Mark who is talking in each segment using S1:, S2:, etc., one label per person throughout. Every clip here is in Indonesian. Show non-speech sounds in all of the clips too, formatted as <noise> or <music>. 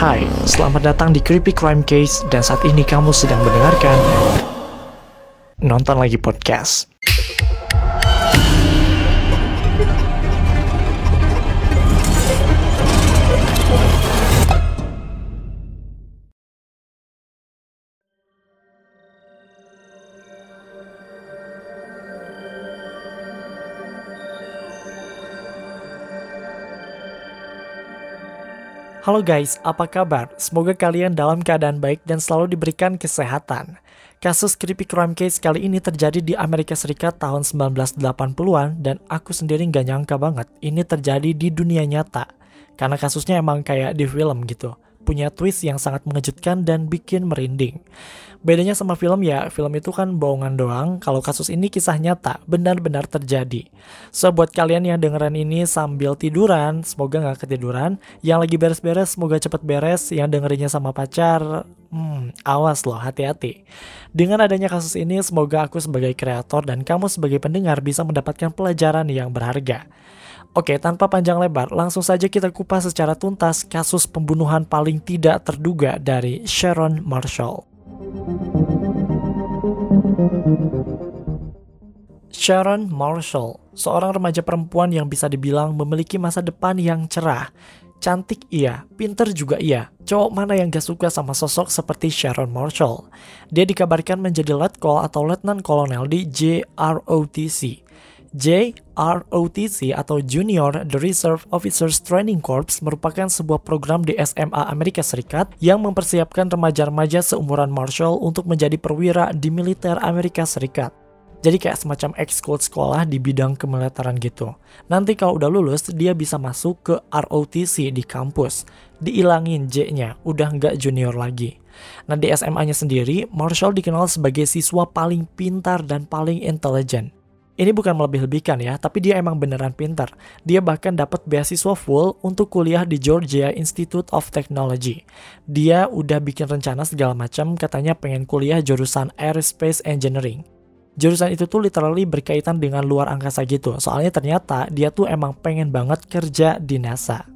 S1: Hai, selamat datang di Creepy Crime Case dan saat ini kamu sedang mendengarkan Nonton Lagi Podcast. Halo guys, apa kabar? Semoga kalian dalam keadaan baik dan selalu diberikan kesehatan. Kasus creepy crime case kali ini terjadi di Amerika Serikat tahun 1980-an dan aku sendiri nggak nyangka banget ini terjadi di dunia nyata. Karena kasusnya emang kayak di film gitu punya twist yang sangat mengejutkan dan bikin merinding. Bedanya sama film ya, film itu kan bohongan doang, kalau kasus ini kisah nyata, benar-benar terjadi. So, buat kalian yang dengeran ini sambil tiduran, semoga nggak ketiduran. Yang lagi beres-beres, semoga cepet beres. Yang dengerinnya sama pacar, hmm, awas loh, hati-hati. Dengan adanya kasus ini, semoga aku sebagai kreator dan kamu sebagai pendengar bisa mendapatkan pelajaran yang berharga. Oke, tanpa panjang lebar, langsung saja kita kupas secara tuntas kasus pembunuhan paling tidak terduga dari Sharon Marshall. Sharon Marshall, seorang remaja perempuan yang bisa dibilang memiliki masa depan yang cerah. Cantik iya, pinter juga iya. Cowok mana yang gak suka sama sosok seperti Sharon Marshall? Dia dikabarkan menjadi letkol atau letnan kolonel di JROTC, JROTC atau Junior The Reserve Officers Training Corps merupakan sebuah program di SMA Amerika Serikat yang mempersiapkan remaja-remaja seumuran Marshall untuk menjadi perwira di militer Amerika Serikat. Jadi kayak semacam ekskul sekolah di bidang kemiliteran gitu. Nanti kalau udah lulus, dia bisa masuk ke ROTC di kampus. Diilangin J-nya, udah nggak junior lagi. Nah di SMA-nya sendiri, Marshall dikenal sebagai siswa paling pintar dan paling intelijen. Ini bukan melebih-lebihkan ya, tapi dia emang beneran pintar. Dia bahkan dapat beasiswa full untuk kuliah di Georgia Institute of Technology. Dia udah bikin rencana segala macam, katanya pengen kuliah jurusan Aerospace Engineering. Jurusan itu tuh literally berkaitan dengan luar angkasa gitu. Soalnya ternyata dia tuh emang pengen banget kerja di NASA.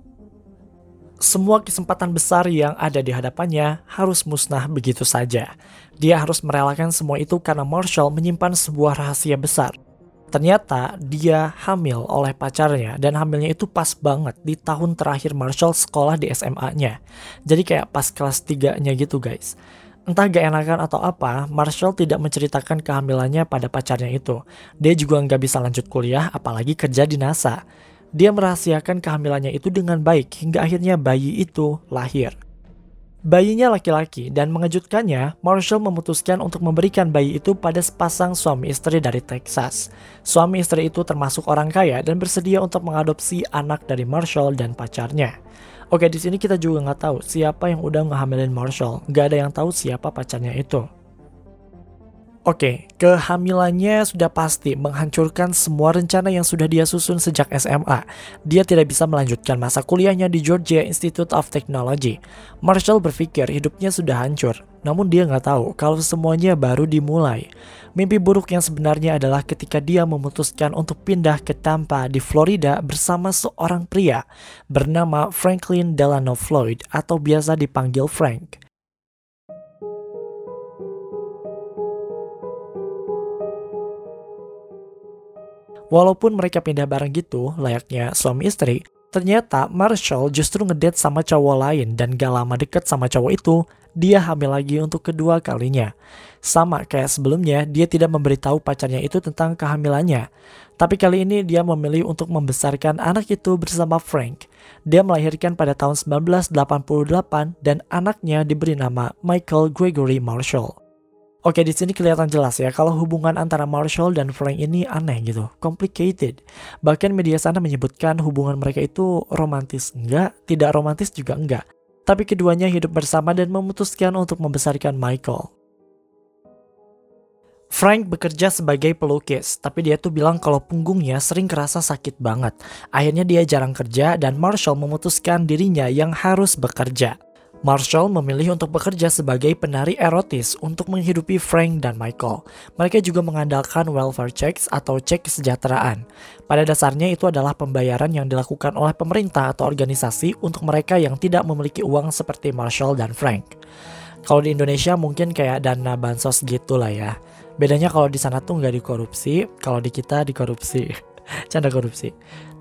S1: Semua kesempatan besar yang ada di hadapannya harus musnah begitu saja. Dia harus merelakan semua itu karena Marshall menyimpan sebuah rahasia besar Ternyata dia hamil oleh pacarnya dan hamilnya itu pas banget di tahun terakhir Marshall sekolah di SMA-nya. Jadi kayak pas kelas 3-nya gitu guys. Entah gak enakan atau apa, Marshall tidak menceritakan kehamilannya pada pacarnya itu. Dia juga nggak bisa lanjut kuliah, apalagi kerja di NASA. Dia merahasiakan kehamilannya itu dengan baik hingga akhirnya bayi itu lahir. Bayinya laki-laki dan mengejutkannya, Marshall memutuskan untuk memberikan bayi itu pada sepasang suami istri dari Texas. Suami istri itu termasuk orang kaya dan bersedia untuk mengadopsi anak dari Marshall dan pacarnya. Oke, di sini kita juga nggak tahu siapa yang udah ngehamilin Marshall. Nggak ada yang tahu siapa pacarnya itu. Oke, kehamilannya sudah pasti menghancurkan semua rencana yang sudah dia susun sejak SMA. Dia tidak bisa melanjutkan masa kuliahnya di Georgia Institute of Technology. Marshall berpikir hidupnya sudah hancur, namun dia nggak tahu kalau semuanya baru dimulai. Mimpi buruk yang sebenarnya adalah ketika dia memutuskan untuk pindah ke Tampa di Florida bersama seorang pria bernama Franklin Delano Floyd atau biasa dipanggil Frank. Walaupun mereka pindah bareng gitu, layaknya suami istri, ternyata Marshall justru ngedate sama cowok lain dan gak lama deket sama cowok itu, dia hamil lagi untuk kedua kalinya. Sama kayak sebelumnya, dia tidak memberitahu pacarnya itu tentang kehamilannya. Tapi kali ini dia memilih untuk membesarkan anak itu bersama Frank. Dia melahirkan pada tahun 1988 dan anaknya diberi nama Michael Gregory Marshall. Oke, di sini kelihatan jelas ya kalau hubungan antara Marshall dan Frank ini aneh gitu, complicated. Bahkan media sana menyebutkan hubungan mereka itu romantis enggak, tidak romantis juga enggak. Tapi keduanya hidup bersama dan memutuskan untuk membesarkan Michael. Frank bekerja sebagai pelukis, tapi dia tuh bilang kalau punggungnya sering kerasa sakit banget. Akhirnya dia jarang kerja dan Marshall memutuskan dirinya yang harus bekerja. Marshall memilih untuk bekerja sebagai penari erotis untuk menghidupi Frank dan Michael. Mereka juga mengandalkan welfare checks atau cek kesejahteraan. Pada dasarnya itu adalah pembayaran yang dilakukan oleh pemerintah atau organisasi untuk mereka yang tidak memiliki uang seperti Marshall dan Frank. Kalau di Indonesia mungkin kayak dana bansos gitu lah ya. Bedanya kalau di sana tuh nggak dikorupsi, kalau di kita dikorupsi. <laughs> Canda korupsi.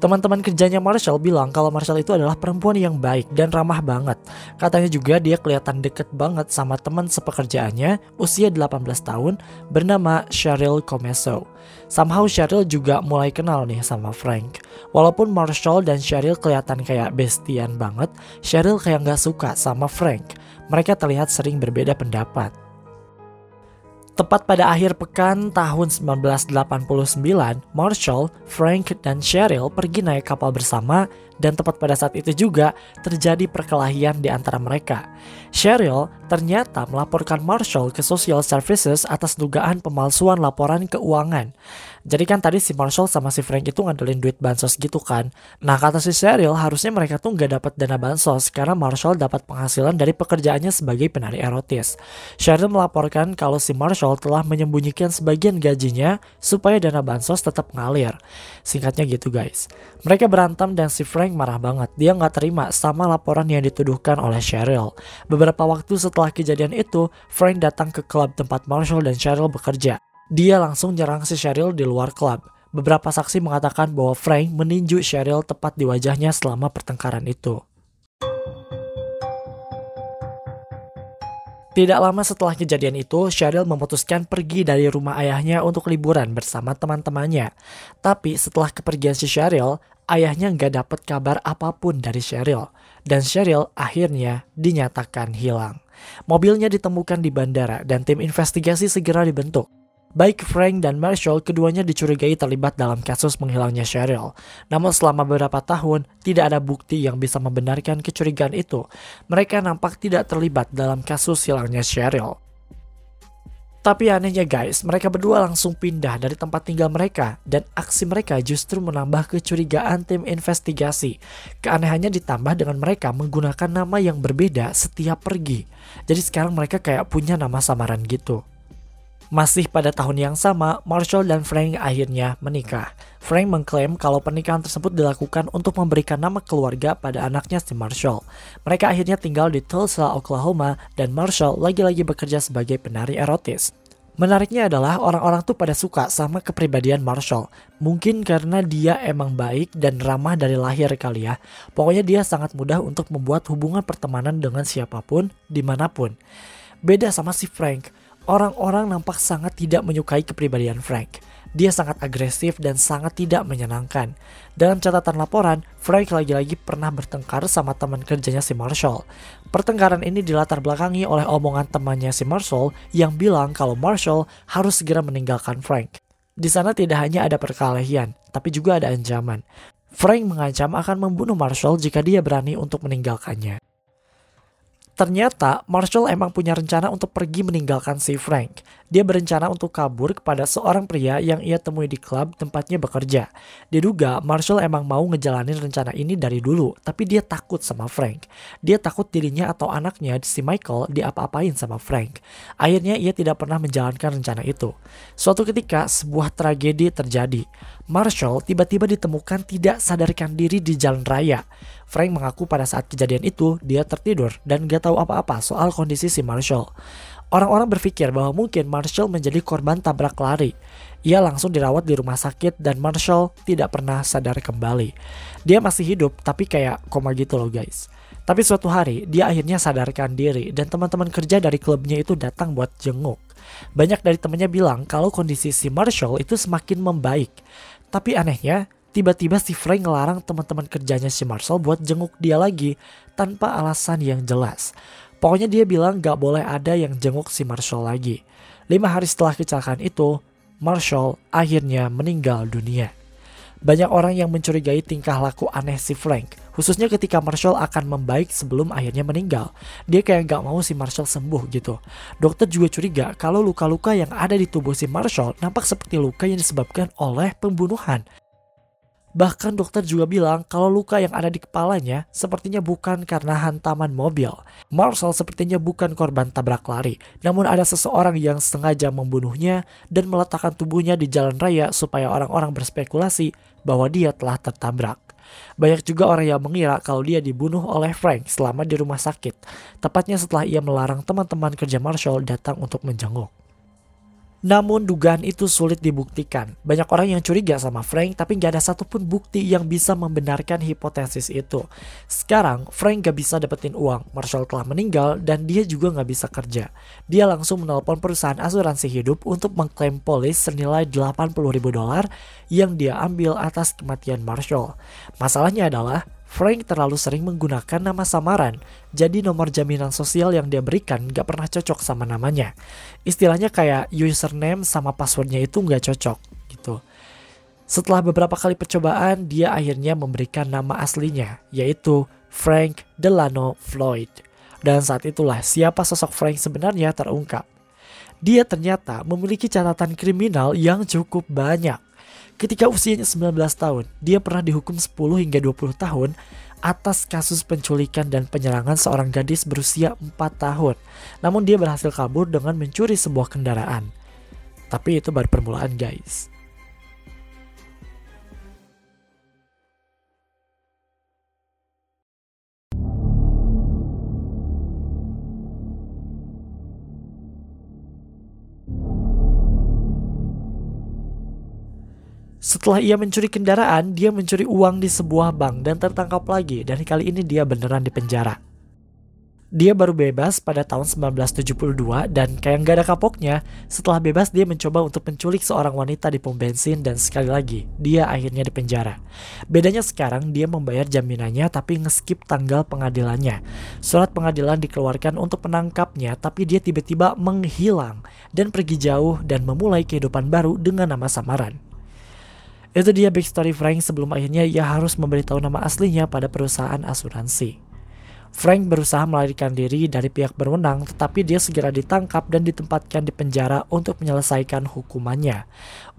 S1: Teman-teman kerjanya Marshall bilang kalau Marshall itu adalah perempuan yang baik dan ramah banget. Katanya juga dia kelihatan deket banget sama teman sepekerjaannya usia 18 tahun bernama Cheryl Comeso. Somehow Cheryl juga mulai kenal nih sama Frank. Walaupun Marshall dan Cheryl kelihatan kayak bestian banget, Cheryl kayak nggak suka sama Frank. Mereka terlihat sering berbeda pendapat. Tepat pada akhir pekan tahun 1989, Marshall, Frank, dan Cheryl pergi naik kapal bersama dan tepat pada saat itu juga terjadi perkelahian di antara mereka. Cheryl ternyata melaporkan Marshall ke Social Services atas dugaan pemalsuan laporan keuangan. Jadi kan tadi si Marshall sama si Frank itu ngandelin duit bansos gitu kan. Nah kata si Cheryl harusnya mereka tuh nggak dapat dana bansos karena Marshall dapat penghasilan dari pekerjaannya sebagai penari erotis. Cheryl melaporkan kalau si Marshall telah menyembunyikan sebagian gajinya supaya dana bansos tetap ngalir. Singkatnya gitu guys. Mereka berantem dan si Frank marah banget. Dia nggak terima sama laporan yang dituduhkan oleh Cheryl. Beberapa waktu setelah kejadian itu, Frank datang ke klub tempat Marshall dan Cheryl bekerja. Dia langsung nyerang si Cheryl di luar klub. Beberapa saksi mengatakan bahwa Frank meninju Cheryl tepat di wajahnya selama pertengkaran itu. Tidak lama setelah kejadian itu, Cheryl memutuskan pergi dari rumah ayahnya untuk liburan bersama teman-temannya. Tapi setelah kepergian si Cheryl, ayahnya nggak dapat kabar apa pun dari Cheryl. Dan Cheryl akhirnya dinyatakan hilang. Mobilnya ditemukan di bandara dan tim investigasi segera dibentuk. Baik Frank dan Marshall keduanya dicurigai terlibat dalam kasus menghilangnya Cheryl. Namun selama beberapa tahun, tidak ada bukti yang bisa membenarkan kecurigaan itu. Mereka nampak tidak terlibat dalam kasus hilangnya Cheryl. Tapi anehnya guys, mereka berdua langsung pindah dari tempat tinggal mereka dan aksi mereka justru menambah kecurigaan tim investigasi. Keanehannya ditambah dengan mereka menggunakan nama yang berbeda setiap pergi. Jadi sekarang mereka kayak punya nama samaran gitu. Masih pada tahun yang sama, Marshall dan Frank akhirnya menikah. Frank mengklaim kalau pernikahan tersebut dilakukan untuk memberikan nama keluarga pada anaknya si Marshall. Mereka akhirnya tinggal di Tulsa, Oklahoma, dan Marshall lagi-lagi bekerja sebagai penari erotis. Menariknya adalah orang-orang tuh pada suka sama kepribadian Marshall. Mungkin karena dia emang baik dan ramah dari lahir kali ya. Pokoknya dia sangat mudah untuk membuat hubungan pertemanan dengan siapa pun, di mana pun. Beda sama si Frank Orang-orang nampak sangat tidak menyukai kepribadian Frank. Dia sangat agresif dan sangat tidak menyenangkan. Dalam catatan laporan, Frank lagi-lagi pernah bertengkar sama teman kerjanya si Marshall. Pertengkaran ini dilatar belakangi oleh omongan temannya si Marshall yang bilang kalau Marshall harus segera meninggalkan Frank. Di sana tidak hanya ada perkelahian, tapi juga ada ancaman. Frank mengancam akan membunuh Marshall jika dia berani untuk meninggalkannya. Ternyata Marshall emang punya rencana untuk pergi meninggalkan si Frank. Dia berencana untuk kabur kepada seorang pria yang ia temui di klub tempatnya bekerja. Diduga Marshall emang mau ngejalanin rencana ini dari dulu, tapi dia takut sama Frank. Dia takut dirinya atau anaknya si Michael diapa-apain sama Frank. Akhirnya ia tidak pernah menjalankan rencana itu. Suatu ketika sebuah tragedi terjadi. Marshall tiba-tiba ditemukan tidak sadarkan diri di jalan raya. Frank mengaku pada saat kejadian itu dia tertidur dan gak tahu apa-apa soal kondisi si Marshall. Orang-orang berpikir bahwa mungkin Marshall menjadi korban tabrak lari. Ia langsung dirawat di rumah sakit dan Marshall tidak pernah sadar kembali. Dia masih hidup tapi kayak koma gitu loh guys. Tapi suatu hari dia akhirnya sadarkan diri dan teman-teman kerja dari klubnya itu datang buat jenguk. Banyak dari temannya bilang kalau kondisi si Marshall itu semakin membaik. Tapi anehnya, Tiba-tiba si Frank ngelarang teman-teman kerjanya si Marshall buat jenguk dia lagi tanpa alasan yang jelas. Pokoknya dia bilang gak boleh ada yang jenguk si Marshall lagi. Lima hari setelah kecelakaan itu, Marshall akhirnya meninggal dunia. Banyak orang yang mencurigai tingkah laku aneh si Frank, khususnya ketika Marshall akan membaik sebelum akhirnya meninggal. Dia kayak gak mau si Marshall sembuh gitu. Dokter juga curiga kalau luka-luka yang ada di tubuh si Marshall nampak seperti luka yang disebabkan oleh pembunuhan. Bahkan dokter juga bilang kalau luka yang ada di kepalanya sepertinya bukan karena hantaman mobil. Marshall sepertinya bukan korban tabrak lari, namun ada seseorang yang sengaja membunuhnya dan meletakkan tubuhnya di jalan raya supaya orang-orang berspekulasi bahwa dia telah tertabrak. Banyak juga orang yang mengira kalau dia dibunuh oleh Frank selama di rumah sakit, tepatnya setelah ia melarang teman-teman kerja Marshall datang untuk menjenguk. Namun dugaan itu sulit dibuktikan. Banyak orang yang curiga sama Frank tapi gak ada satupun bukti yang bisa membenarkan hipotesis itu. Sekarang Frank gak bisa dapetin uang, Marshall telah meninggal dan dia juga gak bisa kerja. Dia langsung menelpon perusahaan asuransi hidup untuk mengklaim polis senilai 80 ribu dolar yang dia ambil atas kematian Marshall. Masalahnya adalah Frank terlalu sering menggunakan nama samaran, jadi nomor jaminan sosial yang dia berikan gak pernah cocok sama namanya. Istilahnya kayak username sama passwordnya itu gak cocok gitu. Setelah beberapa kali percobaan, dia akhirnya memberikan nama aslinya, yaitu Frank Delano Floyd. Dan saat itulah siapa sosok Frank sebenarnya terungkap. Dia ternyata memiliki catatan kriminal yang cukup banyak Ketika usianya 19 tahun, dia pernah dihukum 10 hingga 20 tahun atas kasus penculikan dan penyerangan seorang gadis berusia 4 tahun. Namun dia berhasil kabur dengan mencuri sebuah kendaraan. Tapi itu baru permulaan guys. Setelah ia mencuri kendaraan, dia mencuri uang di sebuah bank dan tertangkap lagi dan kali ini dia beneran di penjara. Dia baru bebas pada tahun 1972 dan kayak nggak ada kapoknya, setelah bebas dia mencoba untuk menculik seorang wanita di pom bensin dan sekali lagi, dia akhirnya di penjara. Bedanya sekarang dia membayar jaminannya tapi ngeskip tanggal pengadilannya. Surat pengadilan dikeluarkan untuk menangkapnya tapi dia tiba-tiba menghilang dan pergi jauh dan memulai kehidupan baru dengan nama samaran. Itu dia big story Frank sebelum akhirnya ia harus memberitahu nama aslinya pada perusahaan asuransi. Frank berusaha melarikan diri dari pihak berwenang, tetapi dia segera ditangkap dan ditempatkan di penjara untuk menyelesaikan hukumannya.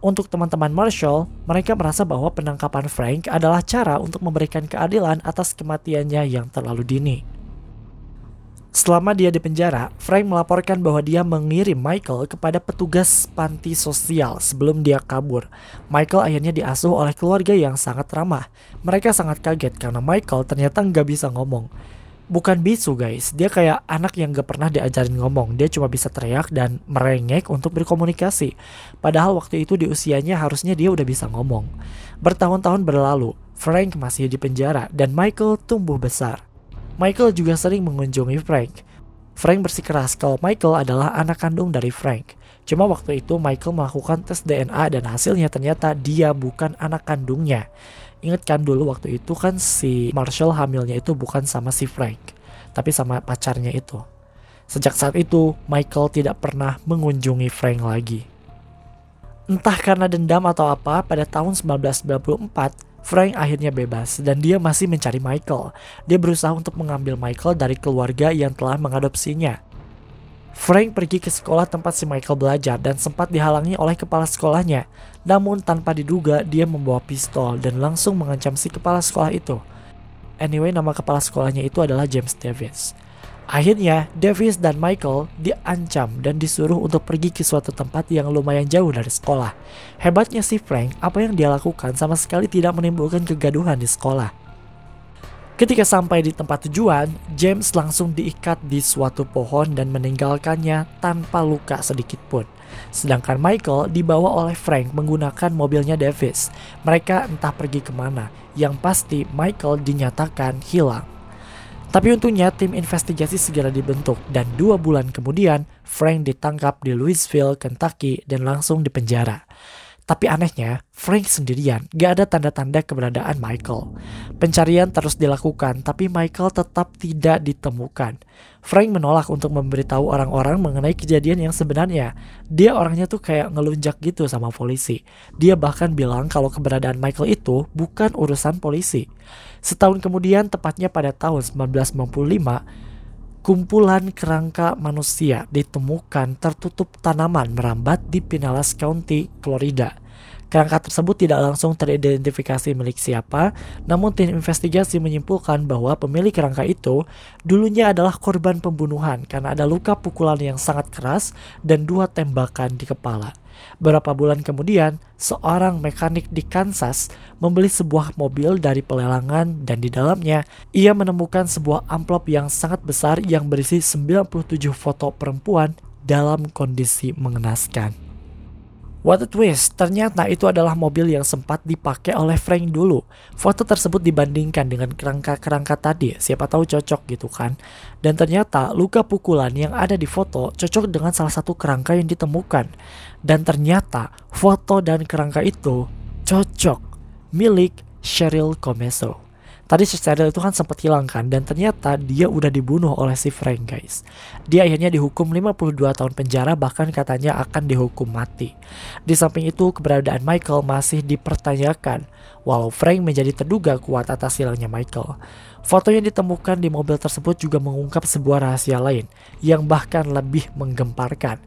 S1: Untuk teman-teman Marshall, mereka merasa bahwa penangkapan Frank adalah cara untuk memberikan keadilan atas kematiannya yang terlalu dini. Selama dia di penjara, Frank melaporkan bahwa dia mengirim Michael kepada petugas panti sosial sebelum dia kabur. Michael akhirnya diasuh oleh keluarga yang sangat ramah. Mereka sangat kaget karena Michael ternyata nggak bisa ngomong. Bukan bisu guys, dia kayak anak yang gak pernah diajarin ngomong. Dia cuma bisa teriak dan merengek untuk berkomunikasi. Padahal waktu itu di usianya harusnya dia udah bisa ngomong. Bertahun-tahun berlalu, Frank masih di penjara dan Michael tumbuh besar. Michael juga sering mengunjungi Frank. Frank bersikeras kalau Michael adalah anak kandung dari Frank. Cuma waktu itu Michael melakukan tes DNA dan hasilnya ternyata dia bukan anak kandungnya. Ingat kan dulu waktu itu kan si Marshall hamilnya itu bukan sama si Frank, tapi sama pacarnya itu. Sejak saat itu, Michael tidak pernah mengunjungi Frank lagi. Entah karena dendam atau apa, pada tahun 1994, Frank akhirnya bebas dan dia masih mencari Michael. Dia berusaha untuk mengambil Michael dari keluarga yang telah mengadopsinya. Frank pergi ke sekolah tempat si Michael belajar dan sempat dihalangi oleh kepala sekolahnya. Namun tanpa diduga dia membawa pistol dan langsung mengancam si kepala sekolah itu. Anyway, nama kepala sekolahnya itu adalah James Davis. Akhirnya, Davis dan Michael diancam dan disuruh untuk pergi ke suatu tempat yang lumayan jauh dari sekolah. Hebatnya si Frank, apa yang dia lakukan sama sekali tidak menimbulkan kegaduhan di sekolah. Ketika sampai di tempat tujuan, James langsung diikat di suatu pohon dan meninggalkannya tanpa luka sedikit pun. Sedangkan Michael dibawa oleh Frank menggunakan mobilnya Davis. Mereka entah pergi ke mana, yang pasti Michael dinyatakan hilang. Tapi untungnya tim investigasi segera dibentuk dan dua bulan kemudian Frank ditangkap di Louisville, Kentucky dan langsung dipenjara. Tapi anehnya, Frank sendirian, gak ada tanda-tanda keberadaan Michael. Pencarian terus dilakukan, tapi Michael tetap tidak ditemukan. Frank menolak untuk memberitahu orang-orang mengenai kejadian yang sebenarnya. Dia orangnya tuh kayak ngelunjak gitu sama polisi. Dia bahkan bilang kalau keberadaan Michael itu bukan urusan polisi. Setahun kemudian, tepatnya pada tahun 1995, kumpulan kerangka manusia ditemukan tertutup tanaman merambat di Pinellas County, Florida. Kerangka tersebut tidak langsung teridentifikasi milik siapa, namun tim investigasi menyimpulkan bahwa pemilik kerangka itu dulunya adalah korban pembunuhan karena ada luka pukulan yang sangat keras dan dua tembakan di kepala. Beberapa bulan kemudian, seorang mekanik di Kansas membeli sebuah mobil dari pelelangan dan di dalamnya ia menemukan sebuah amplop yang sangat besar yang berisi 97 foto perempuan dalam kondisi mengenaskan. What a twist, ternyata itu adalah mobil yang sempat dipakai oleh Frank dulu. Foto tersebut dibandingkan dengan kerangka-kerangka tadi, siapa tahu cocok gitu kan. Dan ternyata luka pukulan yang ada di foto cocok dengan salah satu kerangka yang ditemukan. Dan ternyata foto dan kerangka itu cocok milik Cheryl Comeso. Tadi si Cheryl itu kan sempat hilang kan dan ternyata dia udah dibunuh oleh si Frank guys. Dia akhirnya dihukum 52 tahun penjara bahkan katanya akan dihukum mati. Di samping itu keberadaan Michael masih dipertanyakan walau Frank menjadi terduga kuat atas hilangnya Michael. Foto yang ditemukan di mobil tersebut juga mengungkap sebuah rahasia lain yang bahkan lebih menggemparkan.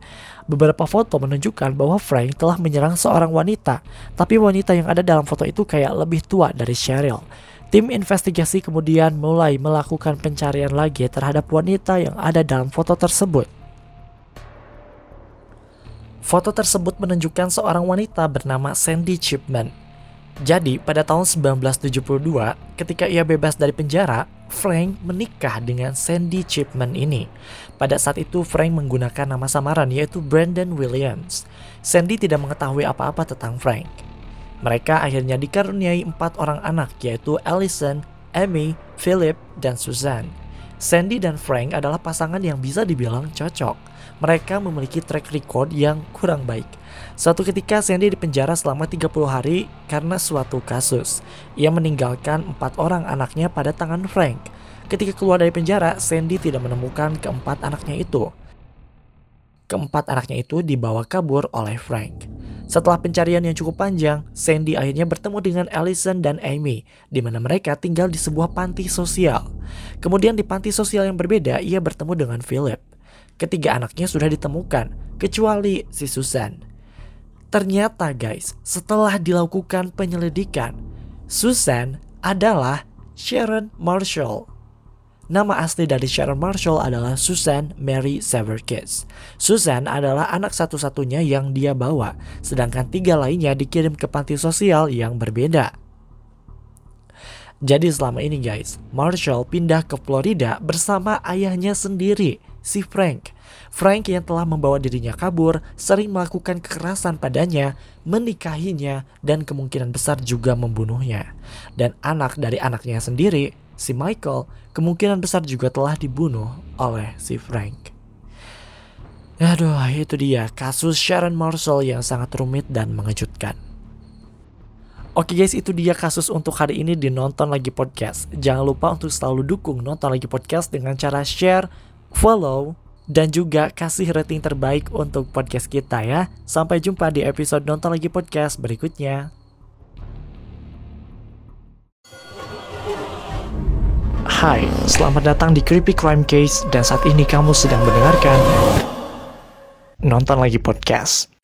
S1: Beberapa foto menunjukkan bahwa Frank telah menyerang seorang wanita, tapi wanita yang ada dalam foto itu kayak lebih tua dari Cheryl. Tim investigasi kemudian mulai melakukan pencarian lagi terhadap wanita yang ada dalam foto tersebut. Foto tersebut menunjukkan seorang wanita bernama Sandy Chipman. Jadi, pada tahun 1972, ketika ia bebas dari penjara, Frank menikah dengan Sandy Chipman ini. Pada saat itu, Frank menggunakan nama samaran yaitu Brandon Williams. Sandy tidak mengetahui apa-apa tentang Frank. Mereka akhirnya dikaruniai empat orang anak yaitu Allison, Amy, Philip, dan Susan. Sandy dan Frank adalah pasangan yang bisa dibilang cocok. Mereka memiliki track record yang kurang baik. Suatu ketika Sandy dipenjara selama 30 hari karena suatu kasus. Ia meninggalkan empat orang anaknya pada tangan Frank. Ketika keluar dari penjara, Sandy tidak menemukan keempat anaknya itu. Keempat anaknya itu dibawa kabur oleh Frank. Setelah pencarian yang cukup panjang, Sandy akhirnya bertemu dengan Allison dan Amy, di mana mereka tinggal di sebuah panti sosial. Kemudian di panti sosial yang berbeda, ia bertemu dengan Philip. Ketiga anaknya sudah ditemukan, kecuali si Susan. Ternyata guys, setelah dilakukan penyelidikan, Susan adalah Sharon Marshall. Nama asli dari Sharon Marshall adalah Susan Mary Severkis. Susan adalah anak satu-satunya yang dia bawa, sedangkan tiga lainnya dikirim ke panti sosial yang berbeda. Jadi selama ini guys, Marshall pindah ke Florida bersama ayahnya sendiri, si Frank. Frank yang telah membawa dirinya kabur sering melakukan kekerasan padanya, menikahinya, dan kemungkinan besar juga membunuhnya. Dan anak dari anaknya sendiri, si Michael kemungkinan besar juga telah dibunuh oleh si Frank. Aduh, itu dia kasus Sharon Marshall yang sangat rumit dan mengejutkan. Oke guys, itu dia kasus untuk hari ini di Nonton Lagi Podcast. Jangan lupa untuk selalu dukung Nonton Lagi Podcast dengan cara share, follow, dan juga kasih rating terbaik untuk podcast kita ya. Sampai jumpa di episode Nonton Lagi Podcast berikutnya. Hai, selamat datang di Creepy Crime Case dan saat ini kamu sedang mendengarkan Nonton Lagi Podcast.